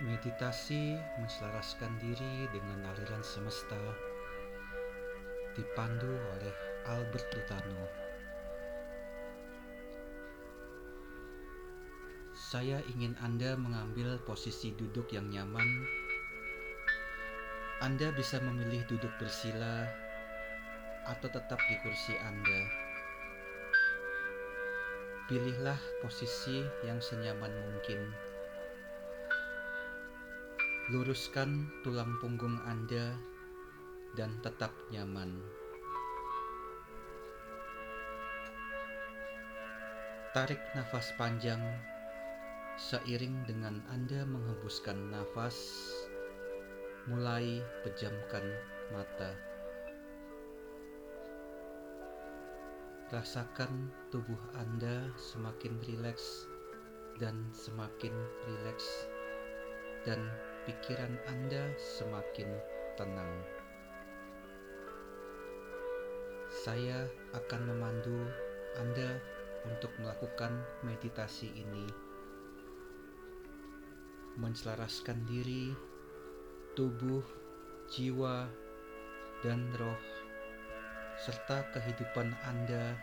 Meditasi menselaraskan diri dengan aliran semesta dipandu oleh Albert Lutano. Saya ingin Anda mengambil posisi duduk yang nyaman. Anda bisa memilih duduk bersila atau tetap di kursi Anda. Pilihlah posisi yang senyaman mungkin. Luruskan tulang punggung Anda dan tetap nyaman. Tarik nafas panjang seiring dengan Anda menghembuskan nafas. Mulai pejamkan mata. Rasakan tubuh Anda semakin rileks dan semakin rileks dan pikiran Anda semakin tenang. Saya akan memandu Anda untuk melakukan meditasi ini. Menselaraskan diri, tubuh, jiwa, dan roh serta kehidupan Anda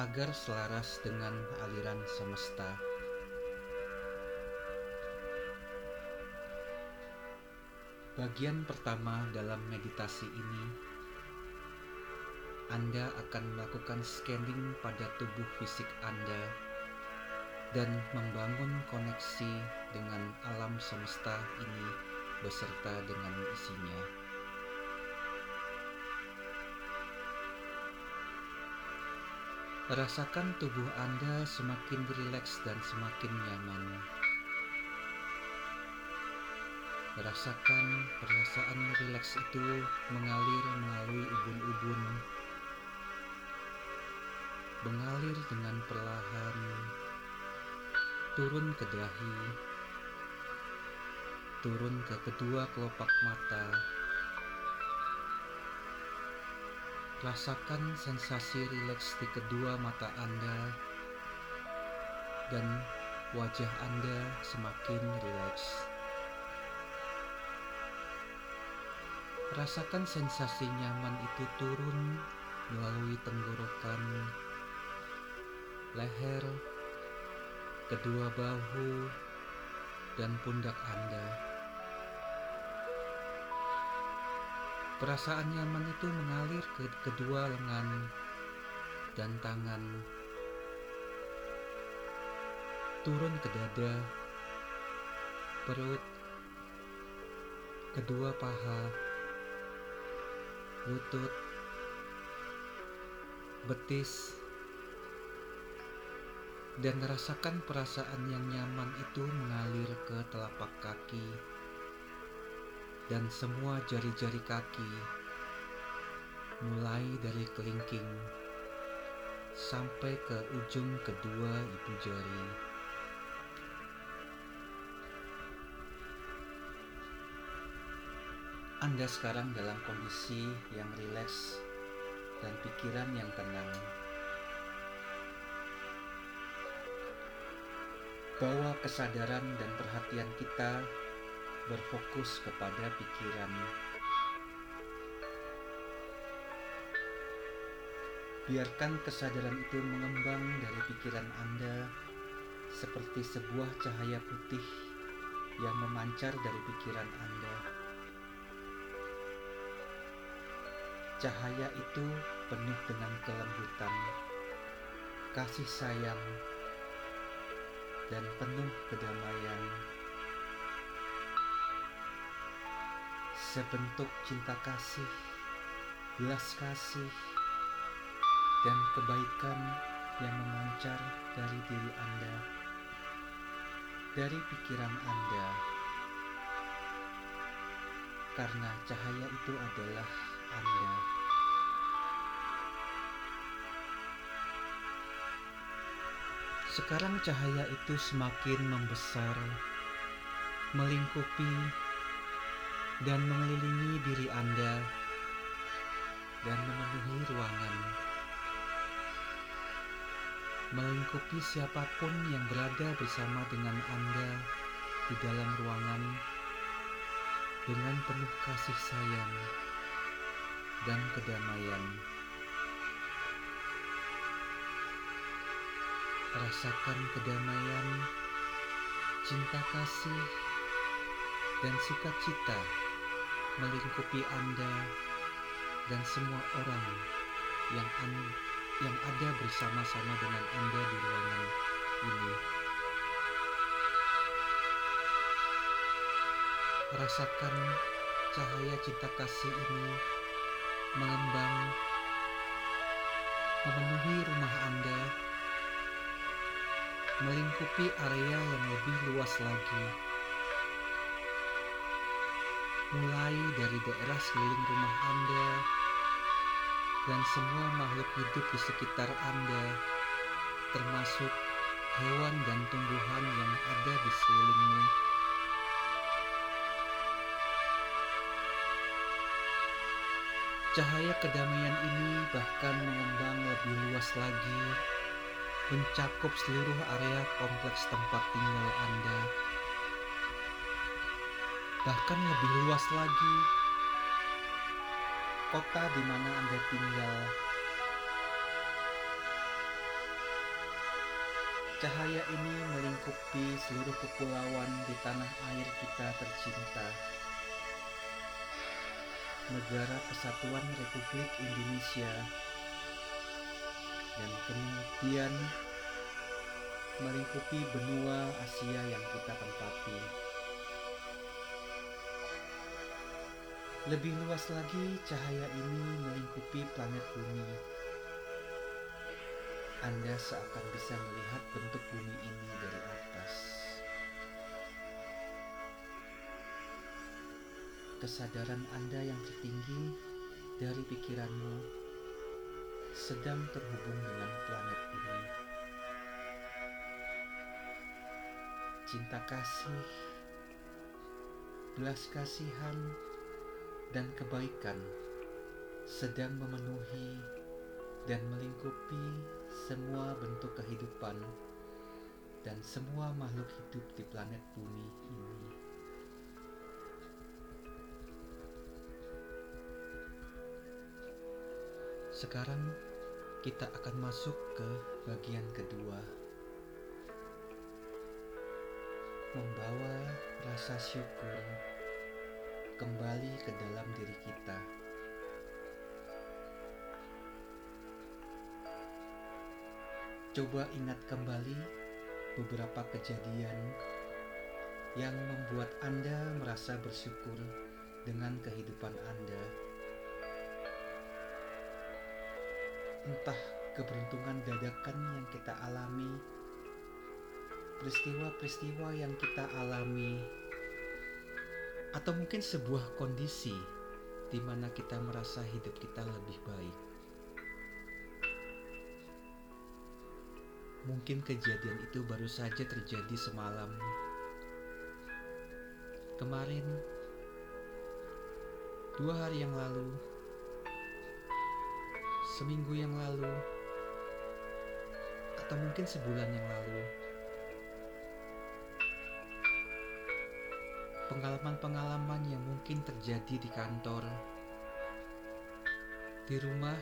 agar selaras dengan aliran semesta. Bagian pertama dalam meditasi ini, Anda akan melakukan scanning pada tubuh fisik Anda dan membangun koneksi dengan alam semesta ini beserta dengan isinya. Rasakan tubuh Anda semakin rileks dan semakin nyaman. Rasakan perasaan rileks itu mengalir melalui ubun-ubun, mengalir dengan perlahan, turun ke dahi, turun ke kedua kelopak mata. Rasakan sensasi rileks di kedua mata Anda dan wajah Anda semakin rileks. Rasakan sensasi nyaman itu turun melalui tenggorokan, leher, kedua bahu, dan pundak Anda. Perasaan nyaman itu mengalir ke kedua lengan dan tangan, turun ke dada, perut, kedua paha, lutut, betis, dan rasakan perasaan yang nyaman itu mengalir ke telapak kaki dan semua jari-jari kaki, mulai dari kelingking sampai ke ujung kedua ibu jari. Anda sekarang dalam kondisi yang rileks dan pikiran yang tenang. Bawa kesadaran dan perhatian kita berfokus kepada pikiran. Biarkan kesadaran itu mengembang dari pikiran Anda seperti sebuah cahaya putih yang memancar dari pikiran Anda. Cahaya itu penuh dengan kelembutan, kasih sayang, dan penuh kedamaian. Sebentuk cinta kasih, belas kasih, dan kebaikan yang memancar dari diri Anda, dari pikiran Anda, karena cahaya itu adalah Anda. Sekarang cahaya itu semakin membesar, melingkupi, dan mengelilingi diri Anda, dan memenuhi ruangan. melingkupi siapa pun yang berada bersama dengan Anda di dalam ruangan dengan penuh kasih sayang dan kedamaian. Rasakan kedamaian, cinta kasih, dan sukacita melingkupi Anda dan semua orang yang an yang ada bersama-sama dengan Anda di ruangan ini. Rasakan cahaya cinta kasih ini mengembang memenuhi rumah Anda, melingkupi area yang lebih luas lagi. Mulai dari daerah sekeliling rumah Anda dan semua makhluk hidup di sekitar Anda, termasuk hewan dan tumbuhan yang ada di sekelilingmu. Cahaya kedamaian ini bahkan mengembang lebih luas lagi, mencakup seluruh area kompleks tempat tinggal Anda. Bahkan lebih luas lagi, kota di mana Anda tinggal. Cahaya ini melingkupi seluruh kepulauan di tanah air kita tercinta negara kesatuan Republik Indonesia dan kemudian melingkupi benua Asia yang kita tempati. Lebih luas lagi, cahaya ini melingkupi planet bumi. Anda seakan bisa melihat bentuk bumi ini dari atas. Kesadaran Anda yang tertinggi dari pikiranmu sedang terhubung dengan planet ini. Cinta kasih, belas kasihan, dan kebaikan sedang memenuhi dan melingkupi semua bentuk kehidupan dan semua makhluk hidup di planet bumi ini. Sekarang kita akan masuk ke bagian kedua. Membawa rasa syukur kembali ke dalam diri kita. Coba ingat kembali beberapa kejadian yang membuat Anda merasa bersyukur dengan kehidupan Anda. Entah keberuntungan dadakan yang kita alami, peristiwa-peristiwa yang kita alami, atau mungkin sebuah kondisi di mana kita merasa hidup kita lebih baik. Mungkin kejadian itu baru saja terjadi semalam. Kemarin, dua hari yang lalu, seminggu yang lalu, atau mungkin sebulan yang lalu. Pengalaman-pengalaman yang mungkin terjadi di kantor, di rumah,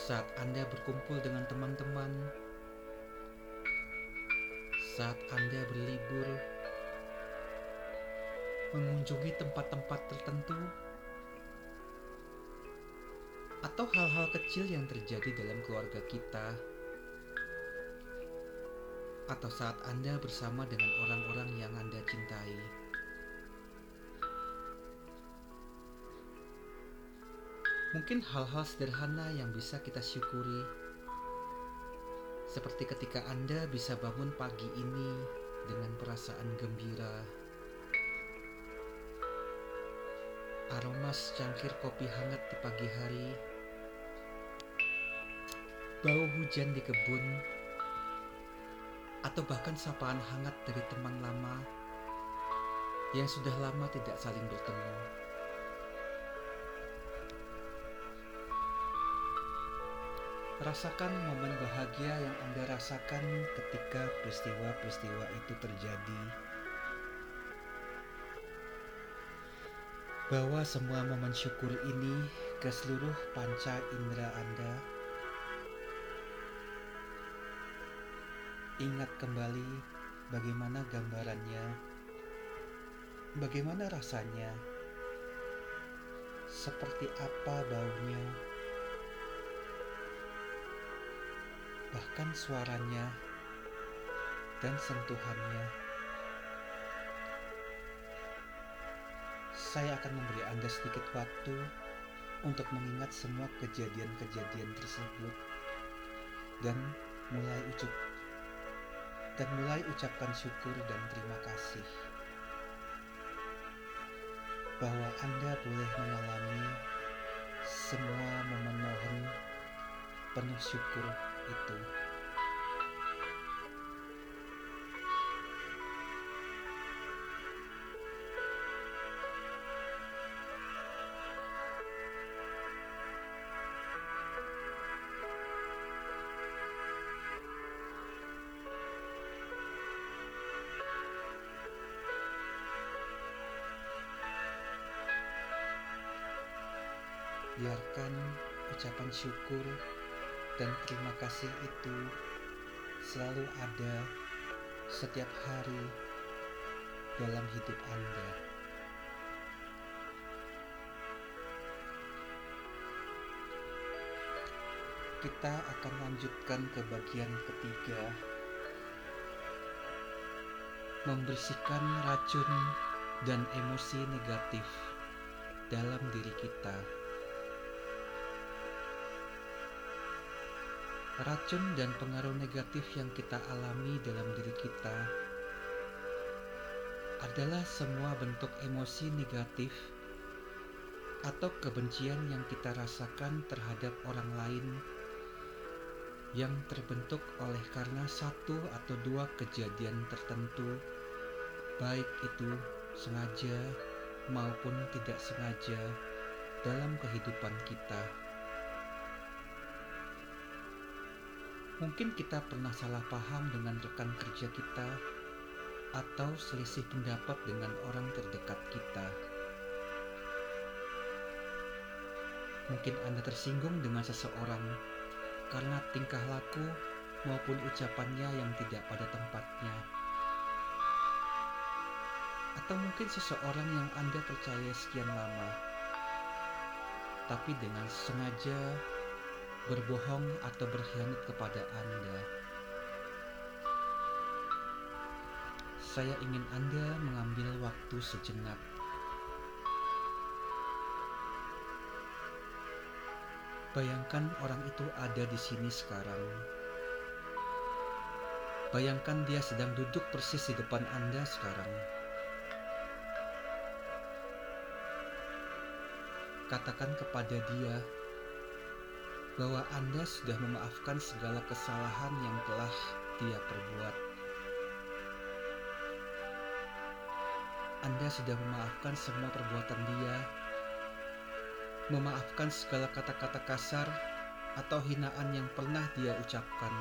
saat Anda berkumpul dengan teman-teman, saat Anda berlibur, mengunjungi tempat-tempat tertentu atau hal-hal kecil yang terjadi dalam keluarga kita, atau saat Anda bersama dengan orang-orang yang Anda cintai. Mungkin hal-hal sederhana yang bisa kita syukuri, seperti ketika Anda bisa bangun pagi ini dengan perasaan gembira. Aroma secangkir kopi hangat di pagi hari bau hujan di kebun, atau bahkan sapaan hangat dari teman lama yang sudah lama tidak saling bertemu. Rasakan momen bahagia yang Anda rasakan ketika peristiwa-peristiwa itu terjadi. Bawa semua momen syukur ini ke seluruh panca indera Anda. Ingat kembali bagaimana gambarannya, bagaimana rasanya, seperti apa baunya bahkan suaranya dan sentuhannya. Saya akan memberi Anda sedikit waktu untuk mengingat semua kejadian-kejadian tersebut dan mulai ucap dan mulai ucapkan syukur dan terima kasih bahwa Anda boleh mengalami semua memenuhi penuh syukur itu. Biarkan ucapan syukur dan terima kasih itu selalu ada setiap hari dalam hidup Anda. Kita akan lanjutkan ke bagian ketiga, membersihkan racun dan emosi negatif dalam diri kita. Racun dan pengaruh negatif yang kita alami dalam diri kita adalah semua bentuk emosi negatif atau kebencian yang kita rasakan terhadap orang lain yang terbentuk oleh karena satu atau dua kejadian tertentu, baik itu sengaja maupun tidak sengaja dalam kehidupan kita. Mungkin kita pernah salah paham dengan rekan kerja kita atau selisih pendapat dengan orang terdekat kita. Mungkin Anda tersinggung dengan seseorang karena tingkah laku maupun ucapannya yang tidak pada tempatnya. Atau mungkin seseorang yang Anda percaya sekian lama, tapi dengan sengaja berbohong atau berkhianat kepada Anda. Saya ingin Anda mengambil waktu sejenak. Bayangkan orang itu ada di sini sekarang. Bayangkan dia sedang duduk persis di depan Anda sekarang. Katakan kepada dia bahwa Anda sudah memaafkan segala kesalahan yang telah dia perbuat. Anda sudah memaafkan semua perbuatan dia, memaafkan segala kata-kata kasar atau hinaan yang pernah dia ucapkan.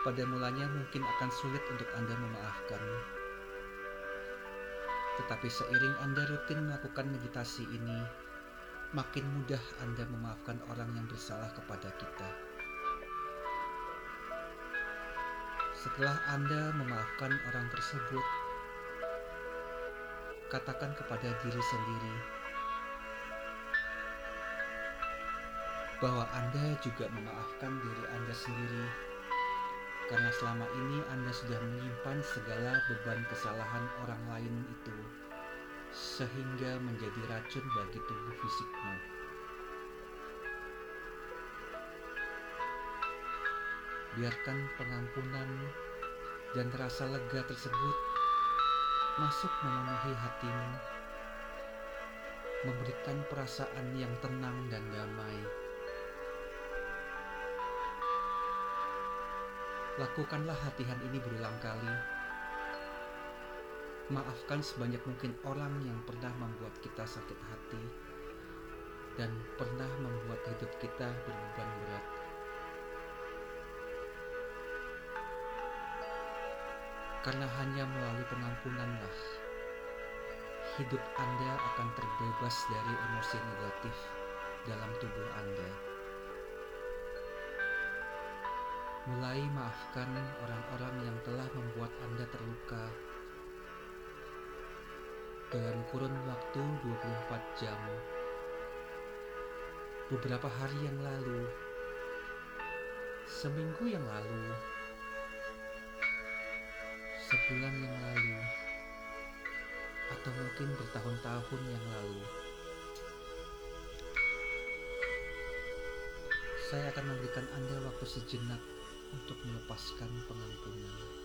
Pada mulanya mungkin akan sulit untuk Anda memaafkan. Tetapi seiring Anda rutin melakukan meditasi ini, makin mudah Anda memaafkan orang yang bersalah kepada kita. Setelah Anda memaafkan orang tersebut, katakan kepada diri sendiri bahwa Anda juga memaafkan diri Anda sendiri karena selama ini Anda sudah menyimpan segala beban kesalahan orang lain itu, sehingga menjadi racun bagi tubuh fisikmu. Biarkan pengampunan dan rasa lega tersebut masuk memenuhi hatimu, memberikan perasaan yang tenang dan damai. Lakukanlah latihan ini berulang kali. Maafkan sebanyak mungkin orang yang pernah membuat kita sakit hati, dan pernah membuat hidup kita berbeban berat. Karena hanya melalui pengampunanlah hidup Anda akan terbebas dari emosi negatif dalam tubuh Anda. Mulai maafkan orang-orang yang telah membuat Anda terluka. Dalam kurun waktu 24 jam. Beberapa hari yang lalu, seminggu yang lalu, sebulan yang lalu, atau mungkin bertahun-tahun yang lalu. Saya akan memberikan Anda waktu sejenak untuk melepaskan pengampunan.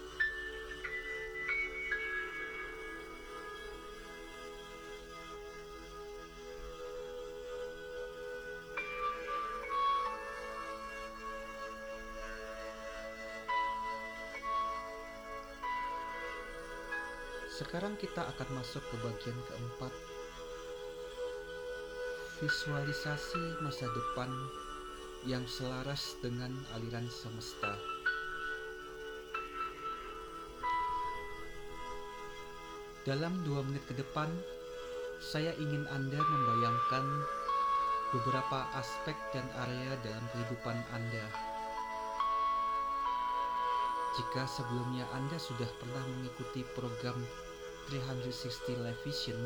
Sekarang kita akan masuk ke bagian keempat. Visualisasi masa depan yang selaras dengan aliran semesta. Dalam dua menit ke depan, saya ingin Anda membayangkan beberapa aspek dan area dalam kehidupan Anda. Jika sebelumnya Anda sudah pernah mengikuti program 360 Live Vision,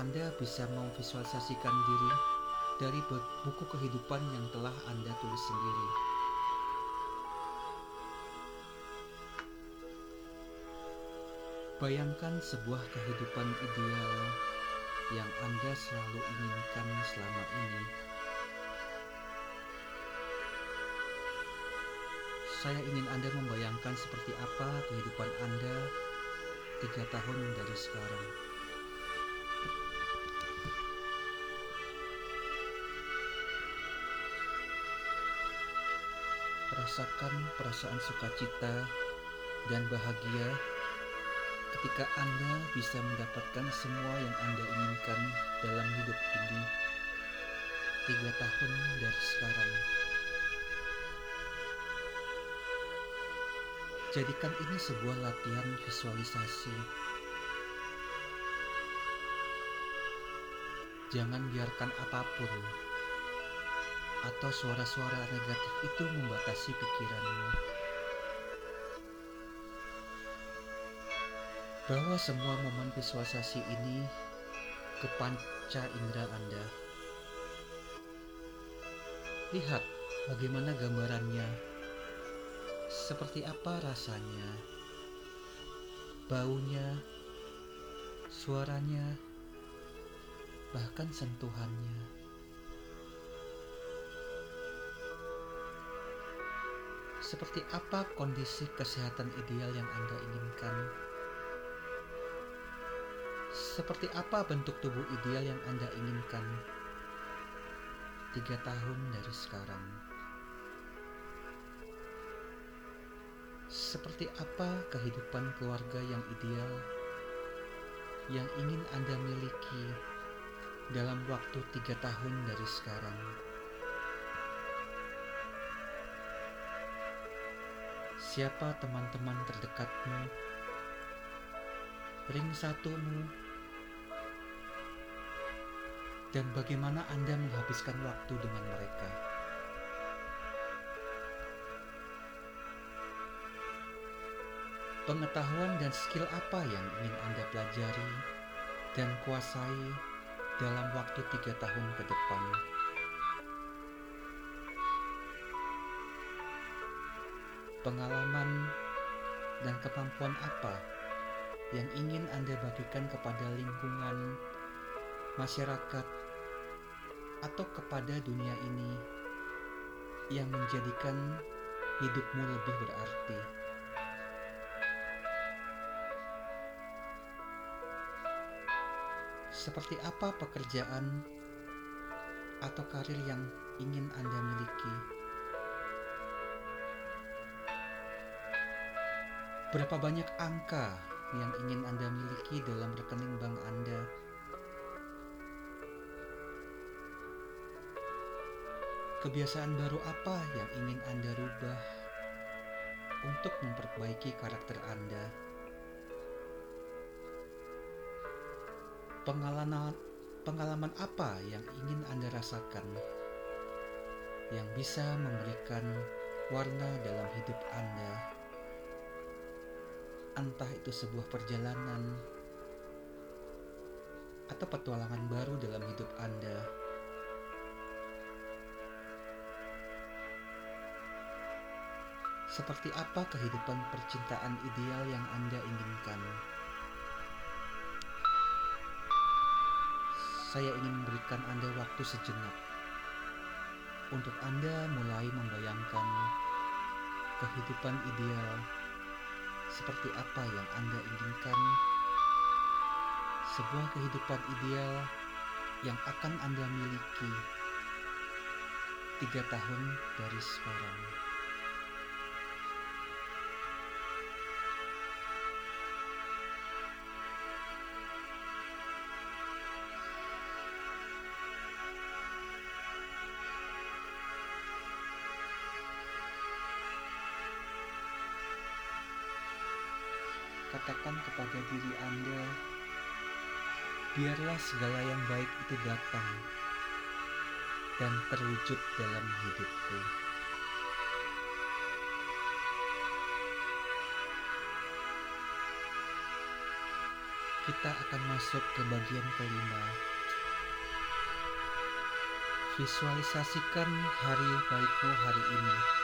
Anda bisa memvisualisasikan diri dari buku kehidupan yang telah Anda tulis sendiri. Bayangkan sebuah kehidupan ideal yang Anda selalu inginkan selama ini. Saya ingin Anda membayangkan seperti apa kehidupan Anda tiga tahun dari sekarang. Rasakan perasaan sukacita dan bahagia ketika Anda bisa mendapatkan semua yang Anda inginkan dalam hidup ini tiga tahun dari sekarang. Jadikan ini sebuah latihan visualisasi. Jangan biarkan apa pun atau suara-suara negatif itu membatasi pikiranmu. Bawa semua momen visualisasi ini ke panca indera Anda. Lihat bagaimana gambarannya seperti apa rasanya, baunya, suaranya, bahkan sentuhannya. Seperti apa kondisi kesehatan ideal yang Anda inginkan? Seperti apa bentuk tubuh ideal yang Anda inginkan? Tiga tahun dari sekarang. Seperti apa kehidupan keluarga yang ideal yang ingin Anda miliki dalam waktu tiga tahun dari sekarang? Siapa teman-teman terdekatmu? Ring satumu? Dan bagaimana Anda menghabiskan waktu dengan mereka? Pengetahuan dan skill apa yang ingin Anda pelajari dan kuasai dalam waktu tiga tahun ke depan? Pengalaman dan kemampuan apa yang ingin Anda bagikan kepada lingkungan, masyarakat, atau kepada dunia ini yang menjadikan hidupmu lebih berarti? Seperti apa pekerjaan atau karir yang ingin Anda miliki? Berapa banyak angka yang ingin Anda miliki dalam rekening bank Anda? Kebiasaan baru apa yang ingin Anda rubah untuk memperbaiki karakter Anda? Pengalaman apa yang ingin Anda rasakan yang bisa memberikan warna dalam hidup Anda? Entah itu sebuah perjalanan atau petualangan baru dalam hidup Anda. Seperti apa kehidupan percintaan ideal yang Anda inginkan? Saya ingin memberikan Anda waktu sejenak untuk Anda mulai membayangkan kehidupan ideal seperti apa yang Anda inginkan. Sebuah kehidupan ideal yang akan Anda miliki tiga tahun dari sekarang. Kepada diri Anda, biarlah segala yang baik itu datang dan terwujud dalam hidupku. Kita akan masuk ke bagian kelima. Visualisasikan hari baikmu hari ini.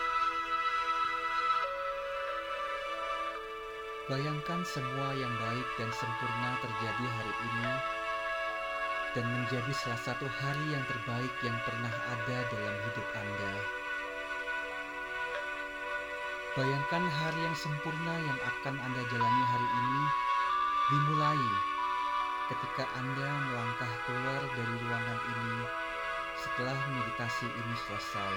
Bayangkan semua yang baik dan sempurna terjadi hari ini dan menjadi salah satu hari yang terbaik yang pernah ada dalam hidup Anda. Bayangkan hari yang sempurna yang akan Anda jalani hari ini dimulai ketika Anda melangkah keluar dari ruangan ini setelah meditasi ini selesai.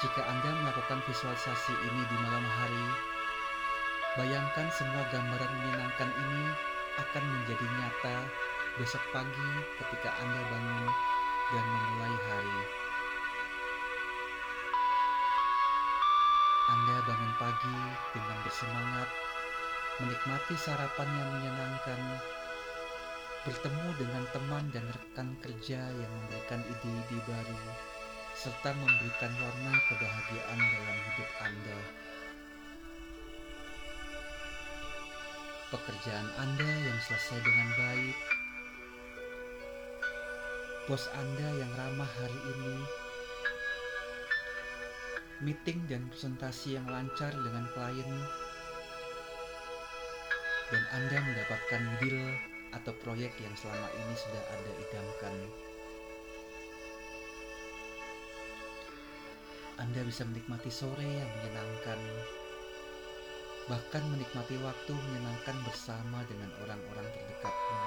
Jika Anda melakukan visualisasi ini di malam hari, bayangkan semua gambaran menyenangkan ini akan menjadi nyata besok pagi ketika Anda bangun dan memulai hari. Anda bangun pagi dengan bersemangat, menikmati sarapan yang menyenangkan, bertemu dengan teman dan rekan kerja yang memberikan ide-ide baru, serta memberikan warna kebahagiaan dalam hidup Anda. Pekerjaan Anda yang selesai dengan baik, bos Anda yang ramah hari ini, meeting dan presentasi yang lancar dengan klien, dan Anda mendapatkan deal atau proyek yang selama ini sudah Anda idamkan. Anda bisa menikmati sore yang menyenangkan, bahkan menikmati waktu menyenangkan bersama dengan orang-orang terdekatmu.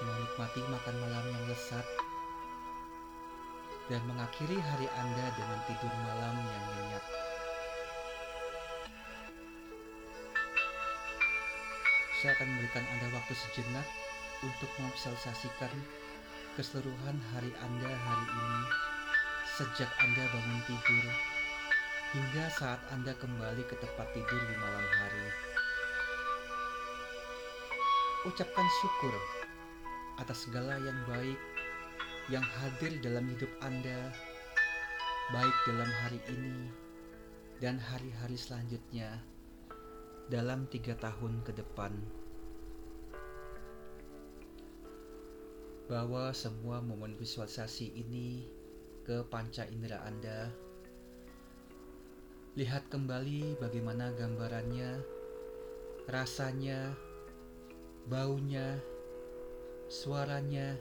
Menikmati makan malam yang lezat, dan mengakhiri hari Anda dengan tidur malam yang nyenyak. Saya akan memberikan Anda waktu sejenak untuk memvisualisasikan keseluruhan hari Anda hari ini sejak Anda bangun tidur hingga saat Anda kembali ke tempat tidur di malam hari. Ucapkan syukur atas segala yang baik yang hadir dalam hidup Anda, baik dalam hari ini dan hari-hari selanjutnya dalam tiga tahun ke depan. Bahwa semua momen visualisasi ini ke panca indera Anda. Lihat kembali bagaimana gambarannya, rasanya, baunya, suaranya,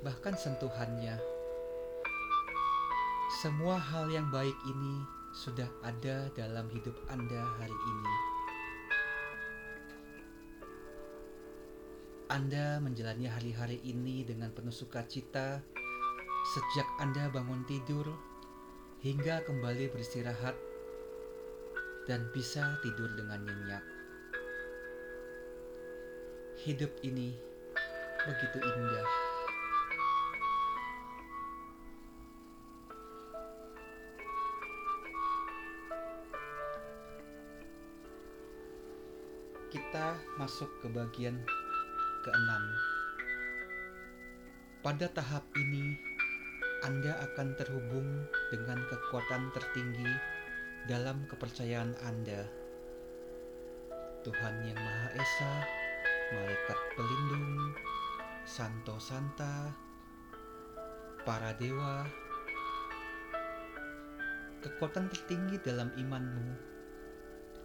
bahkan sentuhannya. Semua hal yang baik ini sudah ada dalam hidup Anda hari ini. Anda menjalani hari-hari ini dengan penuh sukacita Sejak Anda bangun tidur hingga kembali beristirahat dan bisa tidur dengan nyenyak. Hidup ini begitu indah. Kita masuk ke bagian keenam. Pada tahap ini, Anda akan terhubung dengan kekuatan tertinggi dalam kepercayaan Anda. Tuhan Yang Maha Esa, malaikat pelindung, santo santa, para dewa, kekuatan tertinggi dalam imanmu,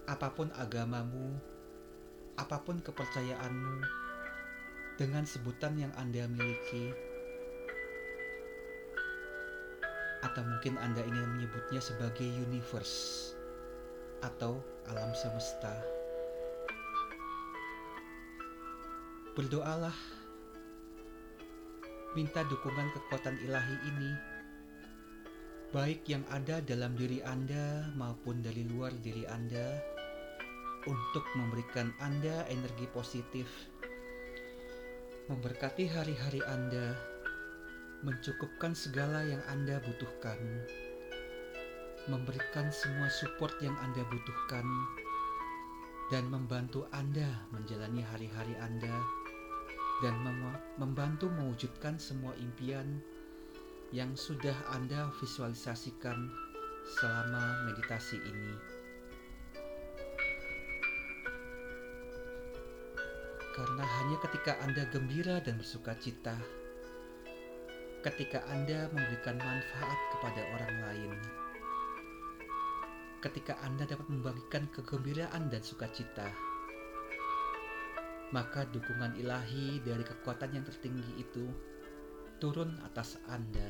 apa pun agamamu, apa pun kepercayaanmu, dengan sebutan yang Anda miliki, atau mungkin Anda ingin menyebutnya sebagai universe atau alam semesta. Berdoalah, minta dukungan kekuatan ilahi ini, baik yang ada dalam diri Anda maupun dari luar diri Anda, untuk memberikan Anda energi positif, memberkati hari-hari Anda mencukupkan segala yang Anda butuhkan, memberikan semua support yang Anda butuhkan, dan membantu Anda menjalani hari-hari Anda, dan mem membantu mewujudkan semua impian yang sudah Anda visualisasikan selama meditasi ini. Karena hanya ketika Anda gembira dan bersuka cita, ketika Anda memberikan manfaat kepada orang lain. Ketika Anda dapat membagikan kegembiraan dan sukacita, maka dukungan ilahi dari kekuatan yang tertinggi itu turun atas Anda.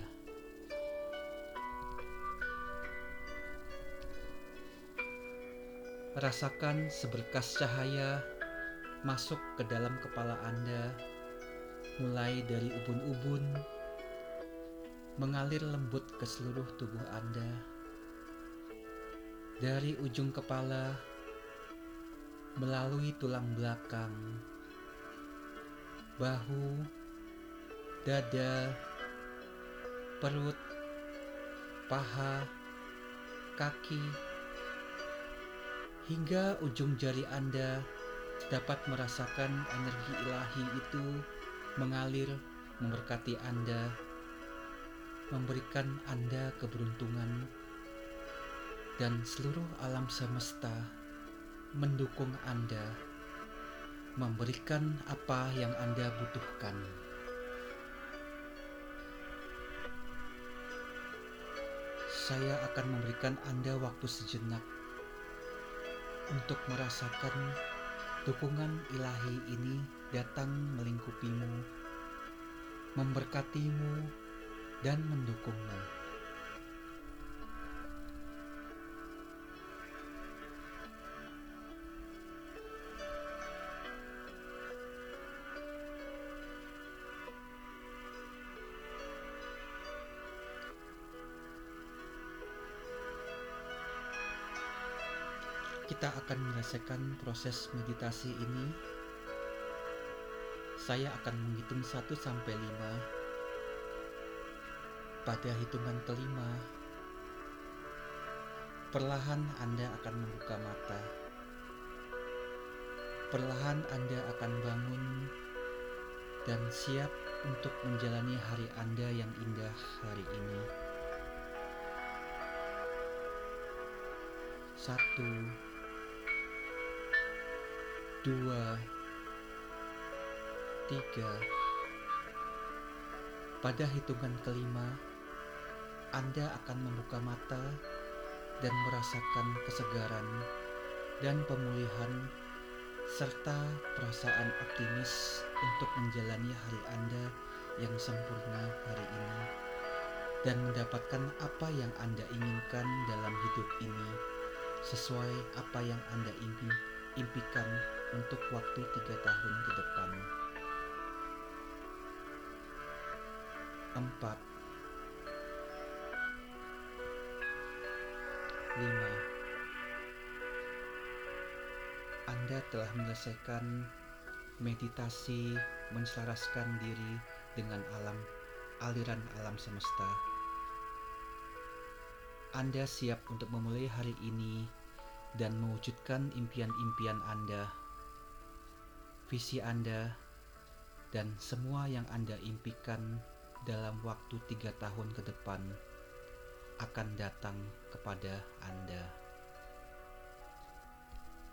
Rasakan seberkas cahaya masuk ke dalam kepala Anda, mulai dari ubun-ubun mengalir lembut ke seluruh tubuh Anda. Dari ujung kepala melalui tulang belakang, bahu, dada, perut, paha, kaki, hingga ujung jari Anda dapat merasakan energi ilahi itu mengalir memberkati Anda memberikan Anda keberuntungan dan seluruh alam semesta mendukung Anda, memberikan apa yang Anda butuhkan. Saya akan memberikan Anda waktu sejenak untuk merasakan dukungan ilahi ini datang melingkupimu, memberkatimu, dan mendukungmu. Kita akan menyelesaikan proses meditasi ini. Saya akan menghitung 1 sampai 5 pada hitungan kelima, perlahan Anda akan membuka mata. Perlahan Anda akan bangun dan siap untuk menjalani hari Anda yang indah hari ini. Satu, dua, tiga. Pada hitungan kelima, anda akan membuka mata dan merasakan kesegaran dan pemulihan serta perasaan optimis untuk menjalani hari Anda yang sempurna hari ini dan mendapatkan apa yang Anda inginkan dalam hidup ini sesuai apa yang Anda impi, impikan untuk waktu tiga tahun ke depan. Empat. 5. Anda telah menyelesaikan meditasi menselaraskan diri dengan alam aliran alam semesta. Anda siap untuk memulai hari ini dan mewujudkan impian-impian Anda, visi Anda, dan semua yang Anda impikan dalam waktu tiga tahun ke depan akan datang kepada Anda.